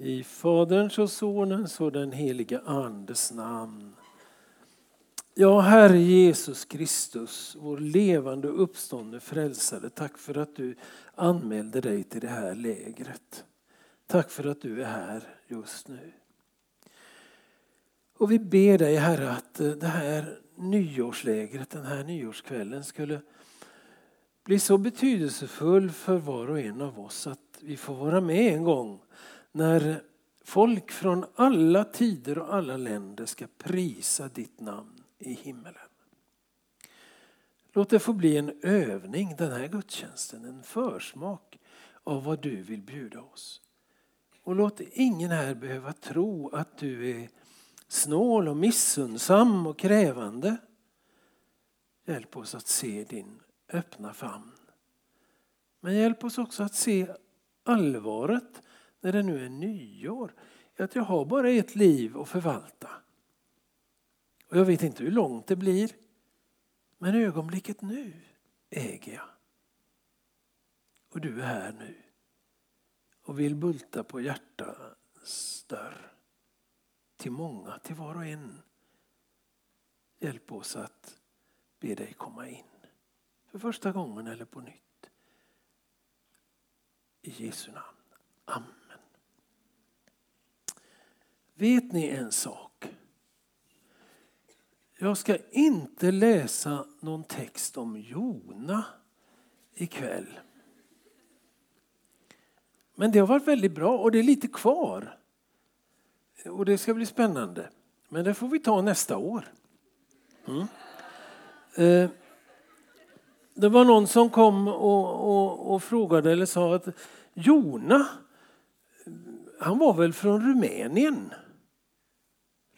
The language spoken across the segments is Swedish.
I Faderns och Sonens och den helige Andes namn. Ja, Herre Jesus Kristus, vår levande och uppståndne frälsare, tack för att du anmälde dig till det här lägret. Tack för att du är här just nu. Och vi ber dig Herre att eh, det här nyårslägret, den här nyårskvällen skulle bli så betydelsefull för var och en av oss att vi får vara med en gång när folk från alla tider och alla länder ska prisa ditt namn i himmelen. Låt det få bli en övning den här gudstjänsten, en försmak av vad du vill bjuda oss. Och låt ingen här behöva tro att du är snål och missundsam och krävande. Hjälp oss att se din öppna famn. Men hjälp oss också att se allvaret när det nu är nyår. Att jag har bara ett liv att förvalta. Och jag vet inte hur långt det blir. Men ögonblicket nu äger jag. Och du är här nu och vill bulta på hjärtats dörr. Till många, till var och en. Hjälp oss att be dig komma in. För första gången eller på nytt. I Jesu namn. Amen. Vet ni en sak? Jag ska inte läsa någon text om Jona ikväll. Men det har varit väldigt bra och det är lite kvar. Och det ska bli spännande. Men det får vi ta nästa år. Mm. Eh, det var någon som kom och, och, och, frågade eller sa att Jona, han var väl från Rumänien?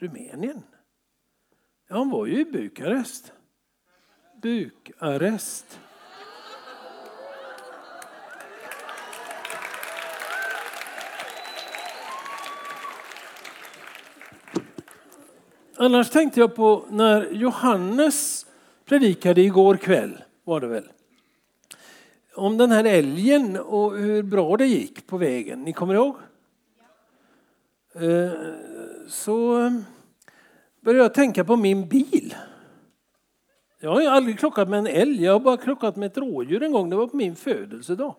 Rumänien? Ja, han var ju i Bukarest. Bukarest. Annars tänkte jag på när Johannes predikade igår kväll, var det väl? Om den här älgen och hur bra det gick på vägen. Ni kommer ihåg? Eh, så eh, började jag tänka på min bil. Jag har aldrig klockat med en älg, jag har bara klockat med ett rådjur en gång. Det var på min födelsedag.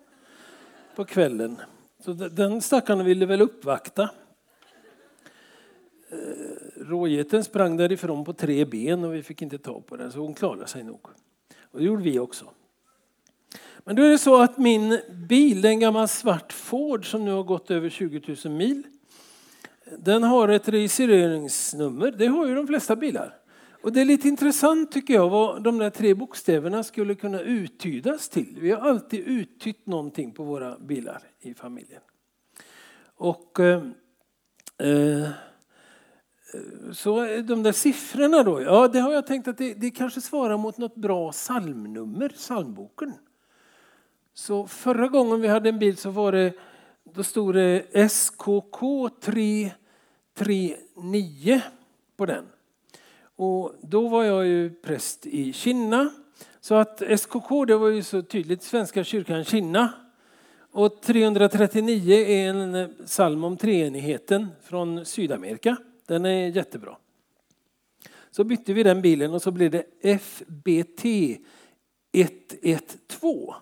På kvällen. Så den stackaren ville väl uppvakta. Eh, rågeten sprang därifrån på tre ben och vi fick inte ta på den så hon klarade sig nog. Och det gjorde vi också. Men då är det så att min bil, en gammal svart Ford som nu har gått över 20 000 mil. Den har ett registreringsnummer, det har ju de flesta bilar. Och det är lite intressant tycker jag vad de där tre bokstäverna skulle kunna uttydas till. Vi har alltid uttytt någonting på våra bilar i familjen. Och eh, eh så de där siffrorna då, ja det har jag tänkt att det, det kanske svarar mot något bra psalmnummer, psalmboken. Så förra gången vi hade en bil så var det, då stod det SKK3. 3.9 på den. Och då var jag ju präst i Kinna. Så att SKK det var ju så tydligt, Svenska kyrkan Kinna. Och 339 är en psalm om treenigheten från Sydamerika. Den är jättebra. Så bytte vi den bilen och så blev det FBT 112.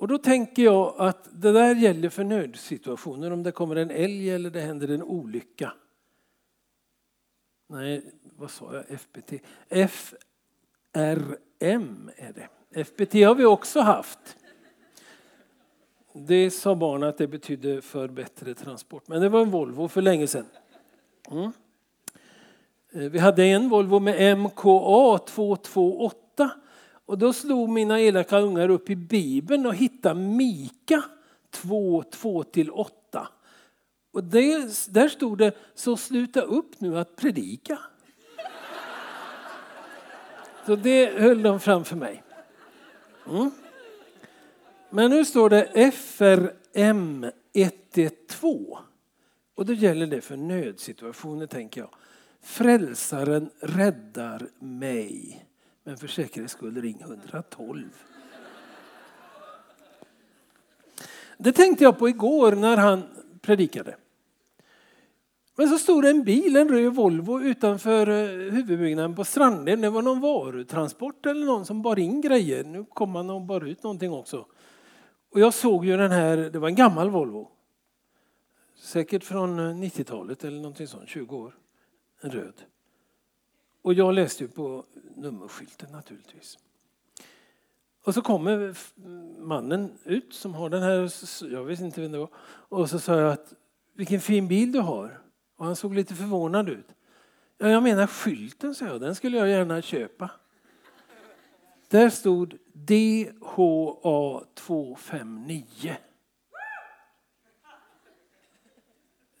Och då tänker jag att det där gäller för nödsituationer, om det kommer en älg eller det händer en olycka. Nej, vad sa jag? FBT? FRM är det. FBT har vi också haft. Det sa barnen att det betydde för bättre transport, men det var en Volvo för länge sedan. Mm. Eh, vi hade en Volvo med MKA 228 och då slog mina elaka ungar upp i Bibeln och hittade Mika 2, 2-8. Och det, där stod det, så sluta upp nu att predika. Så det höll de framför mig. Mm. Men nu står det FRM 112. Och då gäller det för nödsituationer tänker jag. Frälsaren räddar mig. Men för säkerhets skull ring 112. Det tänkte jag på igår när han predikade. Men så stod det en bil, en röd Volvo utanför eh, huvudbyggnaden på Stranden. Det var någon varutransport eller någon som bar in grejer. Nu kom man och bar ut någonting också. Och jag såg ju den här, det var en gammal Volvo. Säkert från eh, 90-talet eller någonting sånt, 20 år. En röd. Och jag läste ju på nummerskylten naturligtvis. Och så kommer mannen ut som har den här, jag visste inte vem det var. Och så sa jag att vilken fin bil du har. Och han såg lite förvånad ut. Ja, jag menar skylten, sa jag. Den skulle jag gärna köpa. Där stod DHA 259.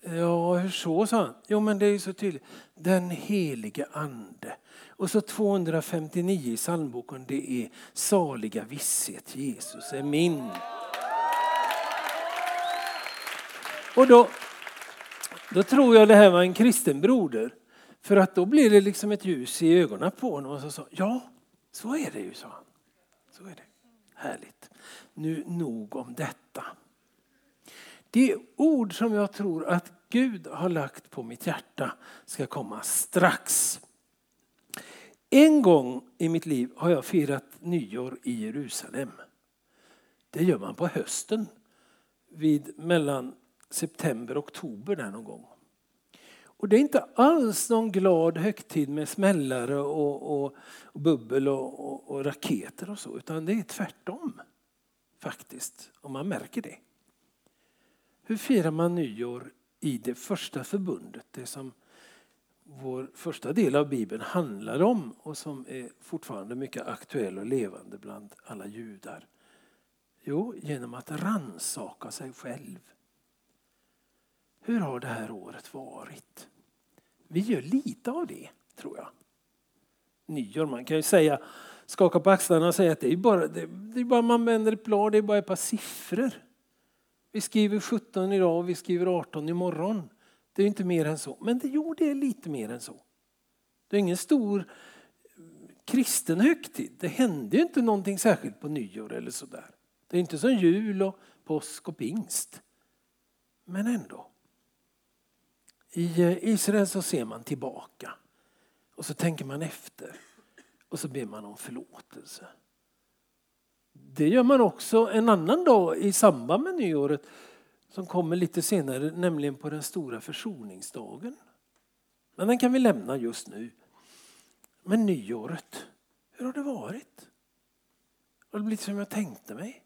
Ja, hur så, sa han. Jo, men det är ju så tydligt. Den helige ande. Och så 259 i psalmboken, det är saliga visshet. Jesus är min. Och då, då tror jag det här var en kristen broder. För att då blir det liksom ett ljus i ögonen på honom. Och så sa ja, så är det ju, sa han. Så är det. Härligt. Nu nog om detta. Det ord som jag tror att Gud har lagt på mitt hjärta ska komma strax. En gång i mitt liv har jag firat nyår i Jerusalem. Det gör man på hösten vid mellan september och oktober där någon gång. Och det är inte alls någon glad högtid med smällare och, och, och bubbel och, och, och, raketer och så, utan det är tvärtom. Faktiskt, om man märker det. Hur firar man nyår i det första förbundet? Det som vår första del av Bibeln handlar om och som är fortfarande mycket aktuell och levande bland alla judar. Jo, genom att ransaka sig själv. Hur har det här året varit? Vi gör lite av det, tror jag. Nyår, man kan ju säga, skaka på axlarna och säga att det är bara, det, det är bara man vänder ett blad, det är bara ett par siffror. Vi skriver 17 idag och vi skriver 18 imorgon. Det är inte mer än så. Men det, jo, det är lite mer än så. Det är ingen stor eh, kristen högtid. Det hände ju inte någonting särskilt på nyår eller sådär. Det är inte som jul och påsk och pingst. Men ändå. I eh, Israel så ser man tillbaka och så tänker man efter och så ber man om förlåtelse. Det gör man också en annan dag i samband med nyåret som kommer lite senare, nämligen på den stora försoningsdagen. Men den kan vi lämna just nu. Men nyåret, hur har det varit? Har det blivit som jag tänkte mig?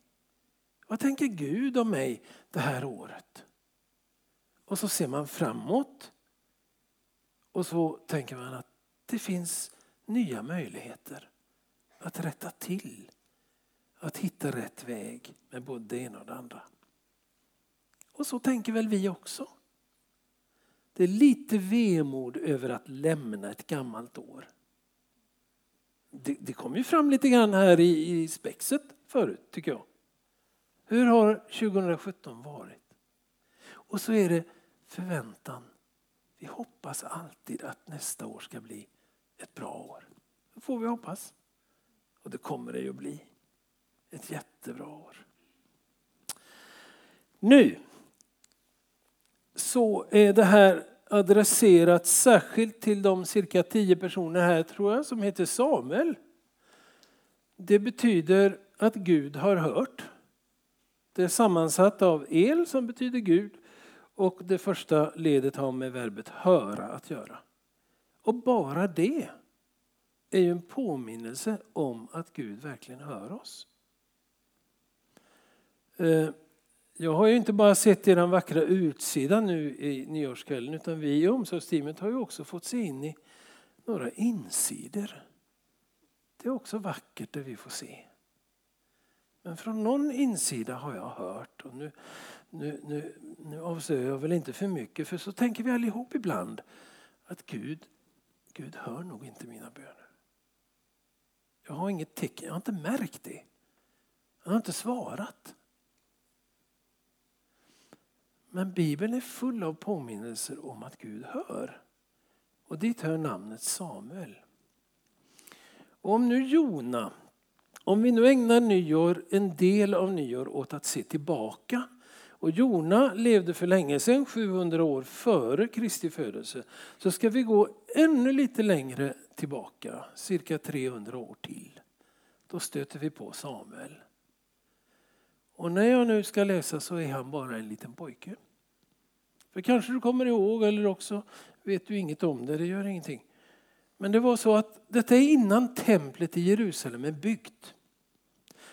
Vad tänker Gud om mig det här året? Och så ser man framåt och så tänker man att det finns nya möjligheter att rätta till, att hitta rätt väg med både det ena och det andra. Och så tänker väl vi också. Det är lite vemod över att lämna ett gammalt år. Det, det kom ju fram lite grann här i, i spexet förut tycker jag. Hur har 2017 varit? Och så är det förväntan. Vi hoppas alltid att nästa år ska bli ett bra år. Det får vi hoppas. Och det kommer det ju att bli. Ett jättebra år. Nu så är det här adresserat särskilt till de cirka tio personer här tror jag som heter Samuel. Det betyder att Gud har hört. Det är sammansatt av el som betyder Gud och det första ledet har med verbet höra att göra. Och bara det är ju en påminnelse om att Gud verkligen hör oss. Eh, jag har ju inte bara sett er vackra utsida nu i nyårskvällen utan vi i omsorgsteamet har ju också fått se in i några insidor. Det är också vackert det vi får se. Men från någon insida har jag hört och nu, nu, nu, nu avslöjar jag väl inte för mycket för så tänker vi allihop ibland att Gud, Gud hör nog inte mina böner. Jag har inget tecken, jag har inte märkt det. Han har inte svarat. Men Bibeln är full av påminnelser om att Gud hör. Och dit hör namnet Samuel. Och om nu Jona, om vi nu ägnar nyår, en del av nyår åt att se tillbaka och Jona levde för länge sedan, 700 år före Kristi födelse, så ska vi gå ännu lite längre tillbaka, cirka 300 år till. Då stöter vi på Samuel. Och när jag nu ska läsa så är han bara en liten pojke. För kanske du kommer ihåg eller också vet du inget om det, det gör ingenting. Men det var så att detta är innan templet i Jerusalem är byggt.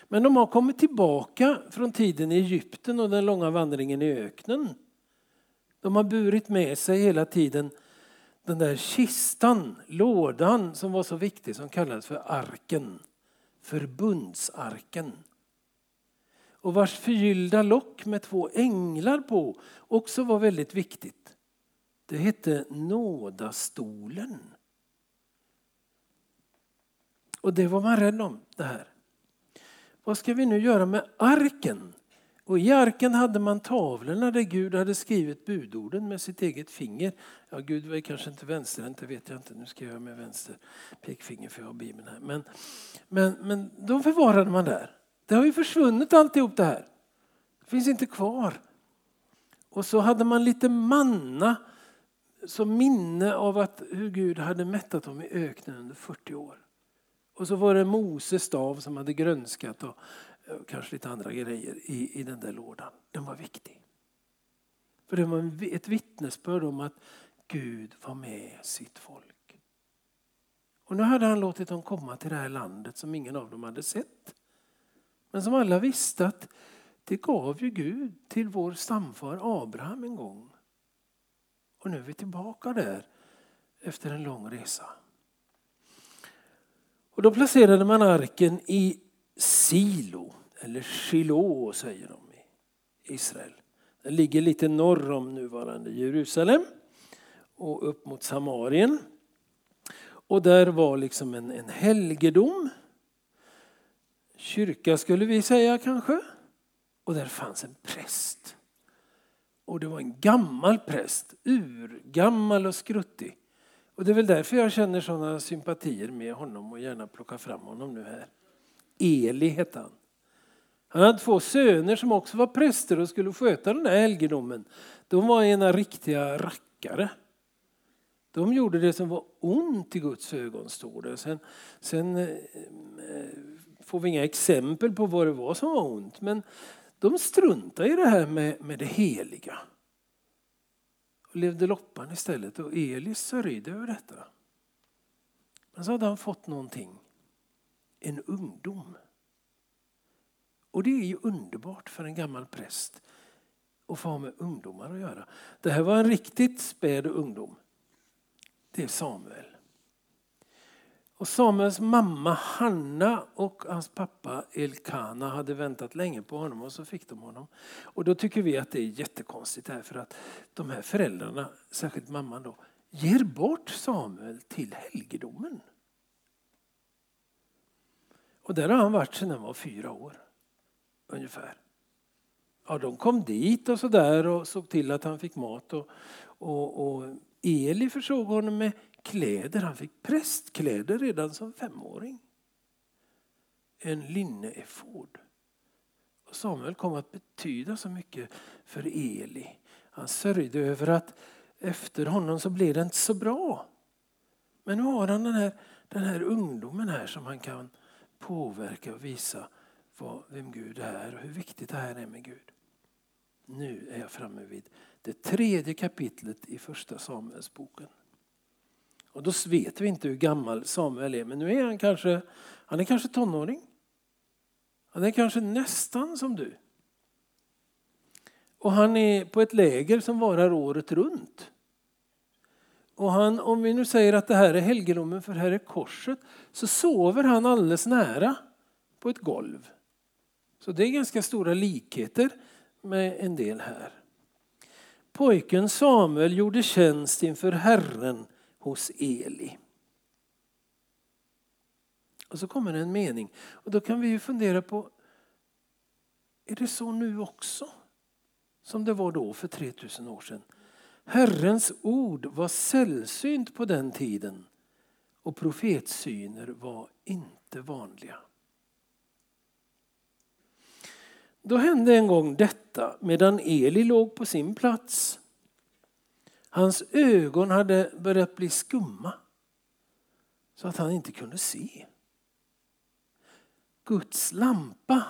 Men de har kommit tillbaka från tiden i Egypten och den långa vandringen i öknen. De har burit med sig hela tiden den där kistan, lådan som var så viktig som kallades för arken. Förbundsarken. Och vars förgyllda lock med två änglar på också var väldigt viktigt. Det hette nådastolen. Och det var man rädd om det här. Vad ska vi nu göra med arken? Och I arken hade man tavlorna där Gud hade skrivit budorden med sitt eget finger. Ja, Gud var kanske inte vänsterhänt, det vet jag inte. Nu ska jag med vänster pekfinger för jag har Bibeln här. Men, men, men de förvarade man där. Det har ju försvunnit alltihop det här. Det finns inte kvar. Och så hade man lite manna som minne av att hur Gud hade mättat dem i öknen under 40 år. Och så var det Moses stav som hade grönskat och kanske lite andra grejer i, i den där lådan. Den var viktig. För det var ett vittnesbörd om att Gud var med sitt folk. Och nu hade han låtit dem komma till det här landet som ingen av dem hade sett. Men som alla visste att det gav ju Gud till vår stamfar Abraham en gång. Och nu är vi tillbaka där efter en lång resa. Och då placerade man arken i Silo, eller Shiloh säger de i Israel. Den ligger lite norr om nuvarande Jerusalem och upp mot Samarien. Och där var liksom en, en helgedom. Kyrka skulle vi säga kanske. Och där fanns en präst. Och det var en gammal präst, urgammal och skruttig. Och det är väl därför jag känner sådana sympatier med honom och gärna plockar fram honom nu här. Eli hette han. Han hade två söner som också var präster och skulle sköta den här helgedomen. De var ena riktiga rackare. De gjorde det som var ont i Guds ögon, står det. Sen, sen eh, får vi inga exempel på vad det var som var ont. Men de struntade i det här med, med det heliga och levde loppan istället. Och Elis sörjde över detta. Men så hade han fått någonting. En ungdom. Och det är ju underbart för en gammal präst att få ha med ungdomar att göra. Det här var en riktigt späd ungdom. Det är Samuel. Och Samuels mamma Hanna och hans pappa Elkana hade väntat länge på honom och så fick de honom. Och då tycker vi att det är jättekonstigt här för att de här föräldrarna, särskilt mamman då, ger bort Samuel till helgedomen. Och där har han varit sedan han var fyra år ungefär. Ja, de kom dit och så där och såg till att han fick mat och, och, och Eli försåg honom med kläder. Han fick prästkläder redan som femåring. En linneefod. Och Samuel kom att betyda så mycket för Eli. Han sörjde över att efter honom så blev det inte så bra. Men nu har han den här, den här ungdomen här som han kan påverka och visa vad, vem Gud är och hur viktigt det här är med Gud. Nu är jag framme vid det tredje kapitlet i första Samuelsboken. Och då vet vi inte hur gammal Samuel är, men nu är han kanske, han är kanske tonåring. Han är kanske nästan som du. Och han är på ett läger som varar året runt. Och han, om vi nu säger att det här är helgedomen för här är korset, så sover han alldeles nära på ett golv. Så det är ganska stora likheter med en del här. Pojken Samuel gjorde tjänst inför Herren hos Eli. Och så kommer en mening och då kan vi ju fundera på, är det så nu också? Som det var då för 3000 år sedan. Herrens ord var sällsynt på den tiden och profetsyner var inte vanliga. Då hände en gång detta medan Eli låg på sin plats. Hans ögon hade börjat bli skumma så att han inte kunde se. Guds lampa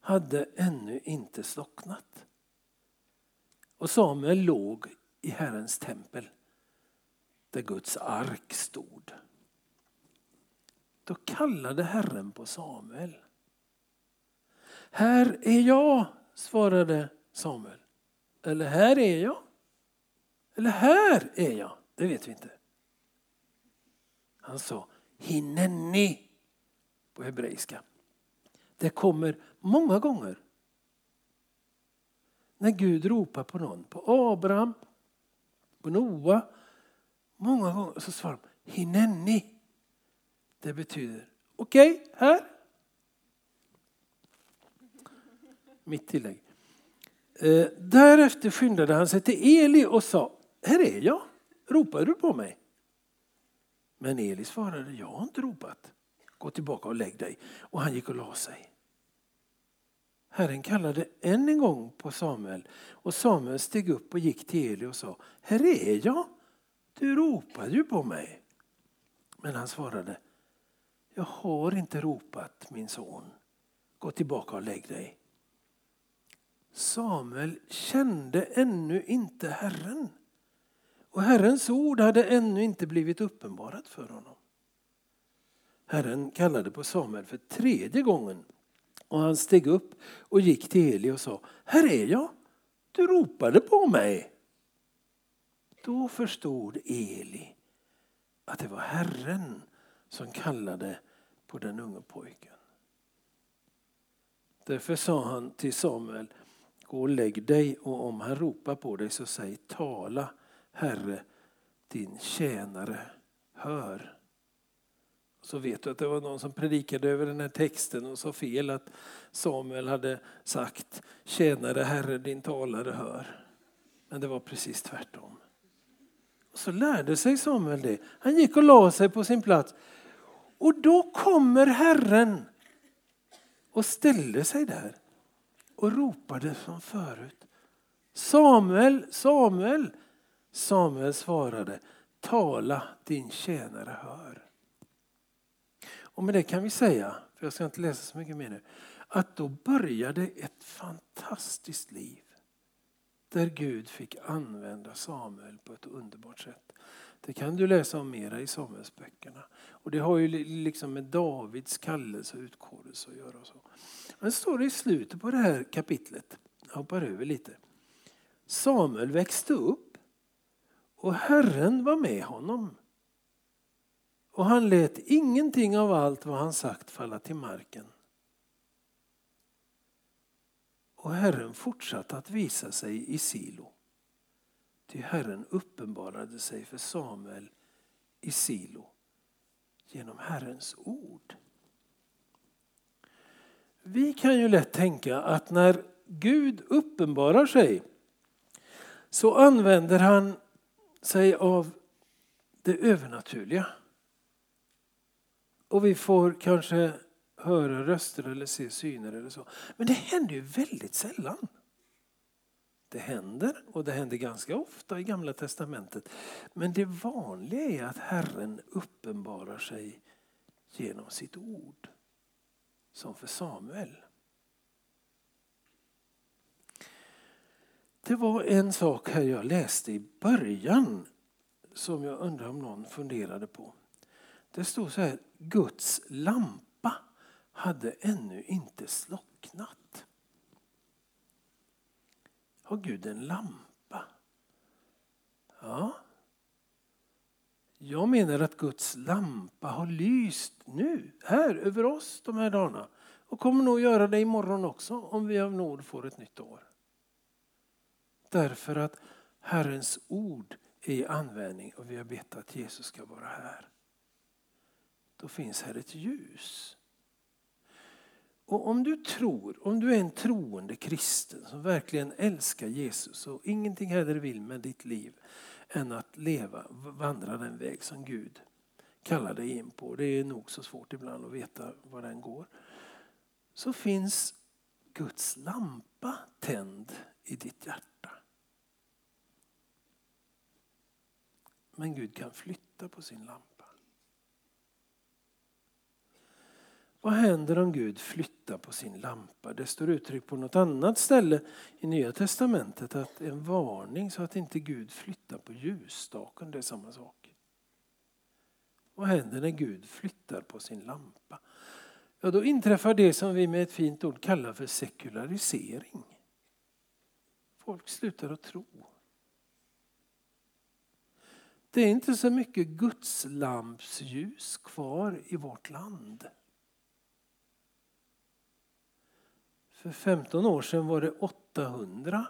hade ännu inte slocknat. Och Samuel låg i Herrens tempel där Guds ark stod. Då kallade Herren på Samuel. Här är jag, svarade Samuel. Eller här är jag. Eller här är jag. Det vet vi inte. Han sa hineni på hebreiska. Det kommer många gånger. När Gud ropar på någon, på Abraham, på Noa. Många gånger så svarar de hineni. Det betyder okej, okay, här. Mitt tillägg. Eh, därefter skyndade han sig till Eli och sa, här är jag, ropar du på mig? Men Eli svarade, jag har inte ropat. Gå tillbaka och lägg dig. Och han gick och la sig. Herren kallade än en gång på Samuel och Samuel steg upp och gick till Eli och sa, här är jag, du ropade ju på mig. Men han svarade, jag har inte ropat min son, gå tillbaka och lägg dig. Samuel kände ännu inte Herren. Och Herrens ord hade ännu inte blivit uppenbarat för honom. Herren kallade på Samuel för tredje gången och han steg upp och gick till Eli och sa, här är jag, du ropade på mig. Då förstod Eli att det var Herren som kallade på den unge pojken. Därför sa han till Samuel, gå och lägg dig och om han ropar på dig så säg tala Herre, din tjänare hör. Så vet du att det var någon som predikade över den här texten och sa fel att Samuel hade sagt tjänare Herre, din talare hör. Men det var precis tvärtom. Och så lärde sig Samuel det. Han gick och la sig på sin plats. Och då kommer Herren och ställde sig där och ropade som förut. Samuel, Samuel. Samuel svarade, tala din tjänare hör. Och med det kan vi säga, för jag ska inte läsa så mycket mer nu, att då började ett fantastiskt liv. Där Gud fick använda Samuel på ett underbart sätt. Det kan du läsa om mera i Samuelsböckerna. Och det har ju liksom med Davids kallelse och utkårelse att göra. Och så. Men står det i slutet på det här kapitlet, jag hoppar över lite. Samuel växte upp och Herren var med honom. Och han lät ingenting av allt vad han sagt falla till marken. Och Herren fortsatte att visa sig i Silo. Ty Herren uppenbarade sig för Samuel i Silo genom Herrens ord. Vi kan ju lätt tänka att när Gud uppenbarar sig så använder han sig av det övernaturliga. Och vi får kanske höra röster eller se syner eller så. Men det händer ju väldigt sällan. Det händer och det händer ganska ofta i Gamla Testamentet. Men det vanliga är att Herren uppenbarar sig genom sitt ord. Som för Samuel. Det var en sak här jag läste i början som jag undrar om någon funderade på. Det stod så här, Guds lampa hade ännu inte slocknat. Har Gud en lampa? Ja. Jag menar att Guds lampa har lyst nu, här över oss de här dagarna. Och kommer nog göra det imorgon också om vi av nåd får ett nytt år. Därför att Herrens ord är i användning och vi har bett att Jesus ska vara här. Då finns här ett ljus. Och om du tror, om du är en troende kristen som verkligen älskar Jesus och ingenting hellre vill med ditt liv än att leva, vandra den väg som Gud kallar dig in på. Det är nog så svårt ibland att veta var den går. Så finns Guds lampa tänd i ditt hjärta. Men Gud kan flytta på sin lampa. Vad händer om Gud flyttar på sin lampa? Det står uttryckt på något annat ställe i Nya Testamentet att en varning så att inte Gud flyttar på ljusstaken. Det är samma sak. Vad händer när Gud flyttar på sin lampa? Ja, då inträffar det som vi med ett fint ord kallar för sekularisering. Folk slutar att tro. Det är inte så mycket gudslampsljus kvar i vårt land. För 15 år sedan var det 800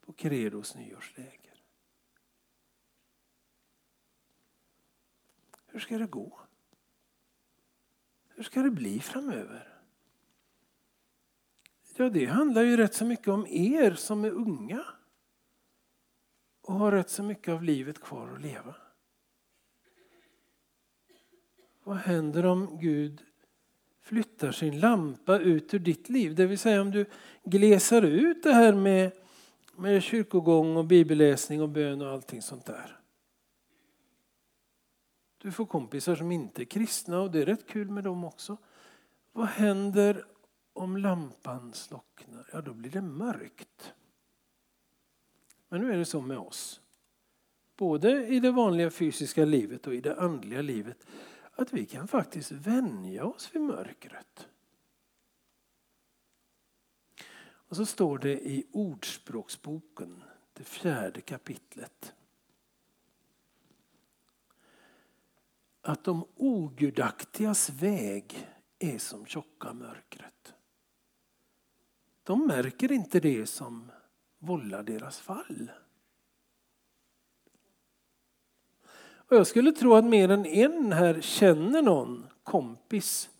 på Credos nyårsläger. Hur ska det gå? Hur ska det bli framöver? Ja, det handlar ju rätt så mycket om er som är unga och har rätt så mycket av livet kvar att leva. Vad händer om Gud flyttar sin lampa ut ur ditt liv? Det vill säga om du glesar ut det här med, med kyrkogång och bibelläsning och bön och allting sånt där. Du får kompisar som inte är kristna och det är rätt kul med dem också. Vad händer om lampan slocknar? Ja, då blir det mörkt. Men nu är det så med oss. Både i det vanliga fysiska livet och i det andliga livet. Att vi kan faktiskt vänja oss vid mörkret. Och så står det i Ordspråksboken, det fjärde kapitlet. Att de ogudaktigas väg är som tjocka mörkret. De märker inte det som vålla deras fall. Och jag skulle tro att mer än en här känner någon kompis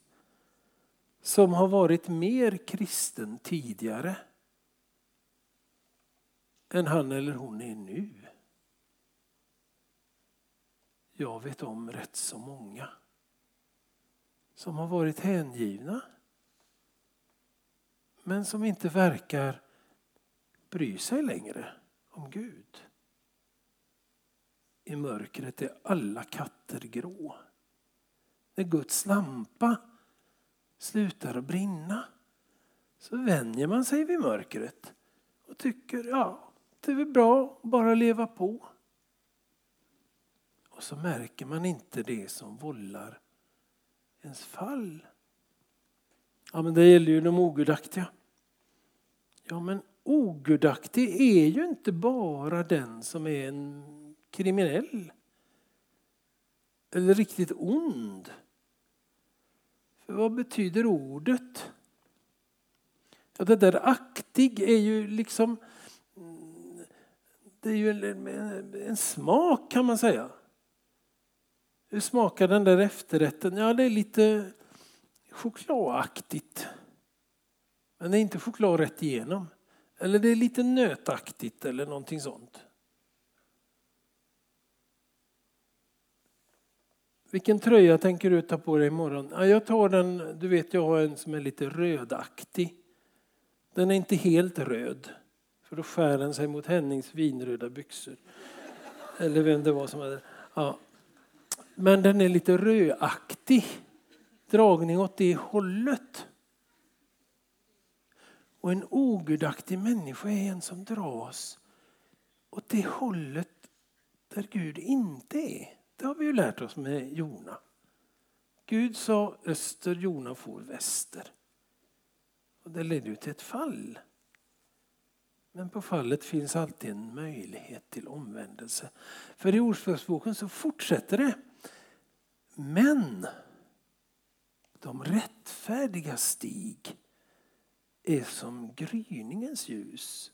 som har varit mer kristen tidigare än han eller hon är nu. Jag vet om rätt så många som har varit hängivna men som inte verkar bry sig längre om Gud. I mörkret är alla katter grå. När Guds lampa slutar att brinna så vänjer man sig vid mörkret och tycker ja, det är väl bra att bara leva på. Och så märker man inte det som vållar ens fall. Ja, men det gäller ju de ogudaktiga. Ja, men ogudaktig är ju inte bara den som är en kriminell eller riktigt ond. För vad betyder ordet? Ja, det där aktig är ju liksom det är ju en, en smak kan man säga. Hur smakar den där efterrätten? Ja, det är lite chokladaktigt. Men det är inte choklad rätt igenom. Eller det är lite nötaktigt eller någonting sånt. Vilken tröja tänker du ta på dig imorgon? Ja, jag tar den, du vet jag har en som är lite rödaktig. Den är inte helt röd. För då skär den sig mot Hennings vinröda byxor. Eller vem det var som hade ja. Men den är lite rödaktig. Dragning åt det hållet. Och en ogudaktig människa är en som dras åt det hållet där Gud inte är. Det har vi ju lärt oss med Jona. Gud sa öster, Jona for väster. Och det ledde ju till ett fall. Men på fallet finns alltid en möjlighet till omvändelse. För i Ordspråksboken så fortsätter det. Men de rättfärdiga stig är som gryningens ljus.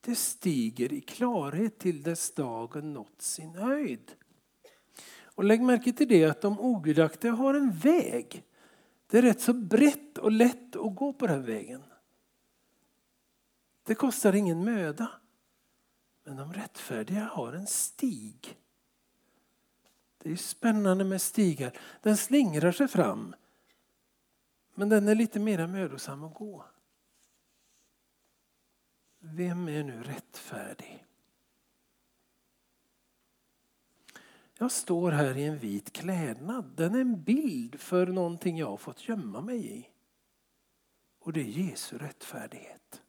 Det stiger i klarhet till dess dagen nått sin höjd. Och lägg märke till det att de ogudaktiga har en väg. Det är rätt så brett och lätt att gå på den vägen. Det kostar ingen möda. Men de rättfärdiga har en stig. Det är spännande med stigar. Den slingrar sig fram. Men den är lite mer mödosam att gå. Vem är nu rättfärdig? Jag står här i en vit klädnad. Den är en bild för någonting jag har fått gömma mig i. Och det är Jesu rättfärdighet.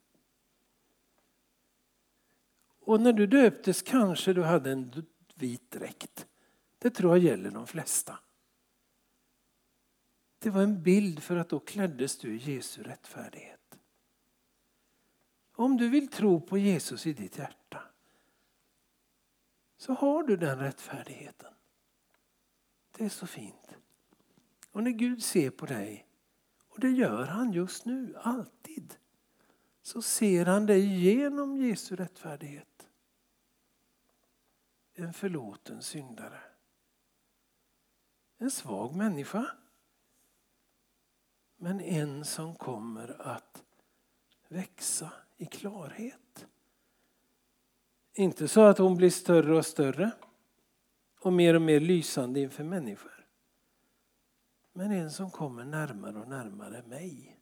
Och när du döptes kanske du hade en vit dräkt. Det tror jag gäller de flesta. Det var en bild för att då kläddes du i Jesu rättfärdighet. Om du vill tro på Jesus i ditt hjärta så har du den rättfärdigheten. Det är så fint. Och när Gud ser på dig, och det gör han just nu, alltid, så ser han dig genom Jesu rättfärdighet. En förlåten syndare. En svag människa. Men en som kommer att växa i klarhet. Inte så att hon blir större och större och mer och mer lysande inför människor. Men en som kommer närmare och närmare mig.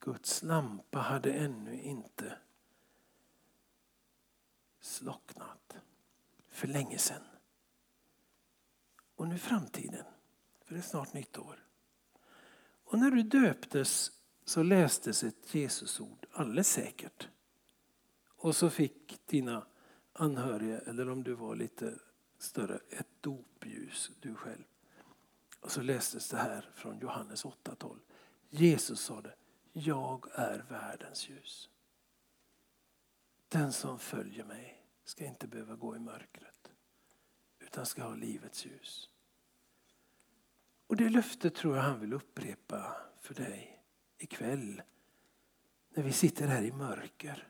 Guds lampa hade ännu inte slocknat för länge sedan. Och nu framtiden, för det är snart nytt år. Och när du döptes så lästes ett Jesusord, alldeles säkert. Och så fick dina anhöriga, eller om du var lite större, ett dopljus du själv. Och så lästes det här från Johannes 8.12. Jesus sa det, jag är världens ljus. Den som följer mig ska inte behöva gå i mörkret utan ska ha livets ljus. Och det löftet tror jag han vill upprepa för dig ikväll. När vi sitter här i mörker.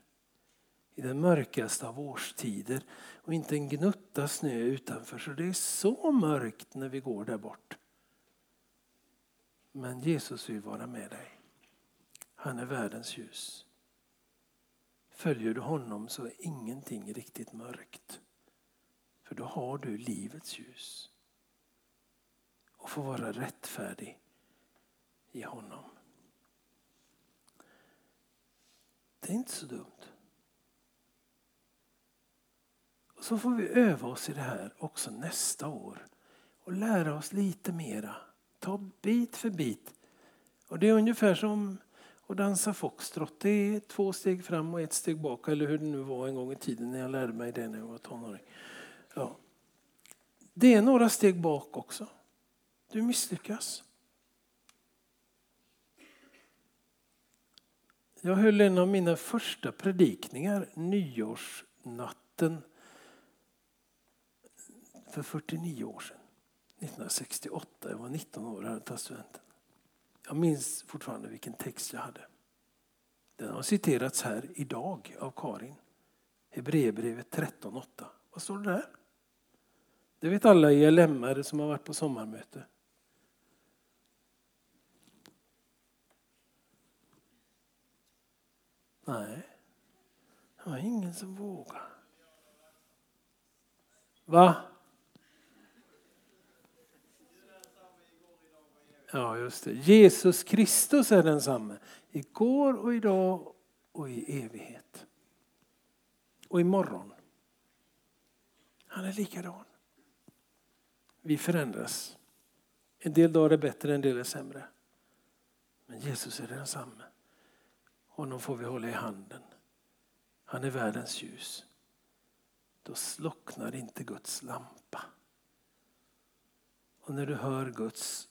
I den mörkaste av årstider och inte en gnutta snö utanför. Så det är så mörkt när vi går där bort. Men Jesus vill vara med dig. Han är världens ljus. Följer du honom så är ingenting riktigt mörkt. För då har du livets ljus. Och få vara rättfärdig i honom. Det är inte så dumt. Och så får vi öva oss i det här också nästa år och lära oss lite mera. Ta bit för bit. Och Det är ungefär som att dansa foxtrot. Det är två steg fram och ett steg bak. Eller hur det nu var en gång i tiden när jag lärde mig det när jag var tonåring. Ja. Det är några steg bak också. Du misslyckas. Jag höll en av mina första predikningar nyårsnatten för 49 år sedan. 1968, jag var 19 år och hade tagit studenten. Jag minns fortfarande vilken text jag hade. Den har citerats här idag av Karin. Hebreerbrevet 13.8. Vad står det där? Det vet alla ELM-are som har varit på sommarmöte. Nej, det var ingen som vågade. Va? Ja, just det. Jesus Kristus är densamme. Igår och idag och i evighet. Och imorgon. Han är likadan. Vi förändras. En del dagar är bättre, en del är sämre. Men Jesus är densamme. Honom får vi hålla i handen. Han är världens ljus. Då slocknar inte Guds lampa. Och när du hör Guds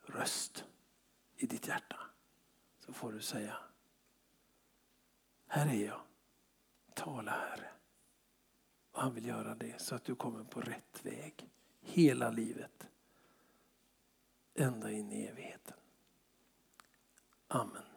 röst i ditt hjärta så får du säga Här är jag. Tala Herre. Och han vill göra det så att du kommer på rätt väg hela livet. Ända in i evigheten. Amen.